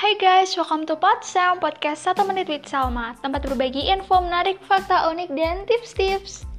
Hai guys, welcome to Podsam, podcast 1 menit with Salma. Tempat berbagi info menarik, fakta unik, dan tips-tips.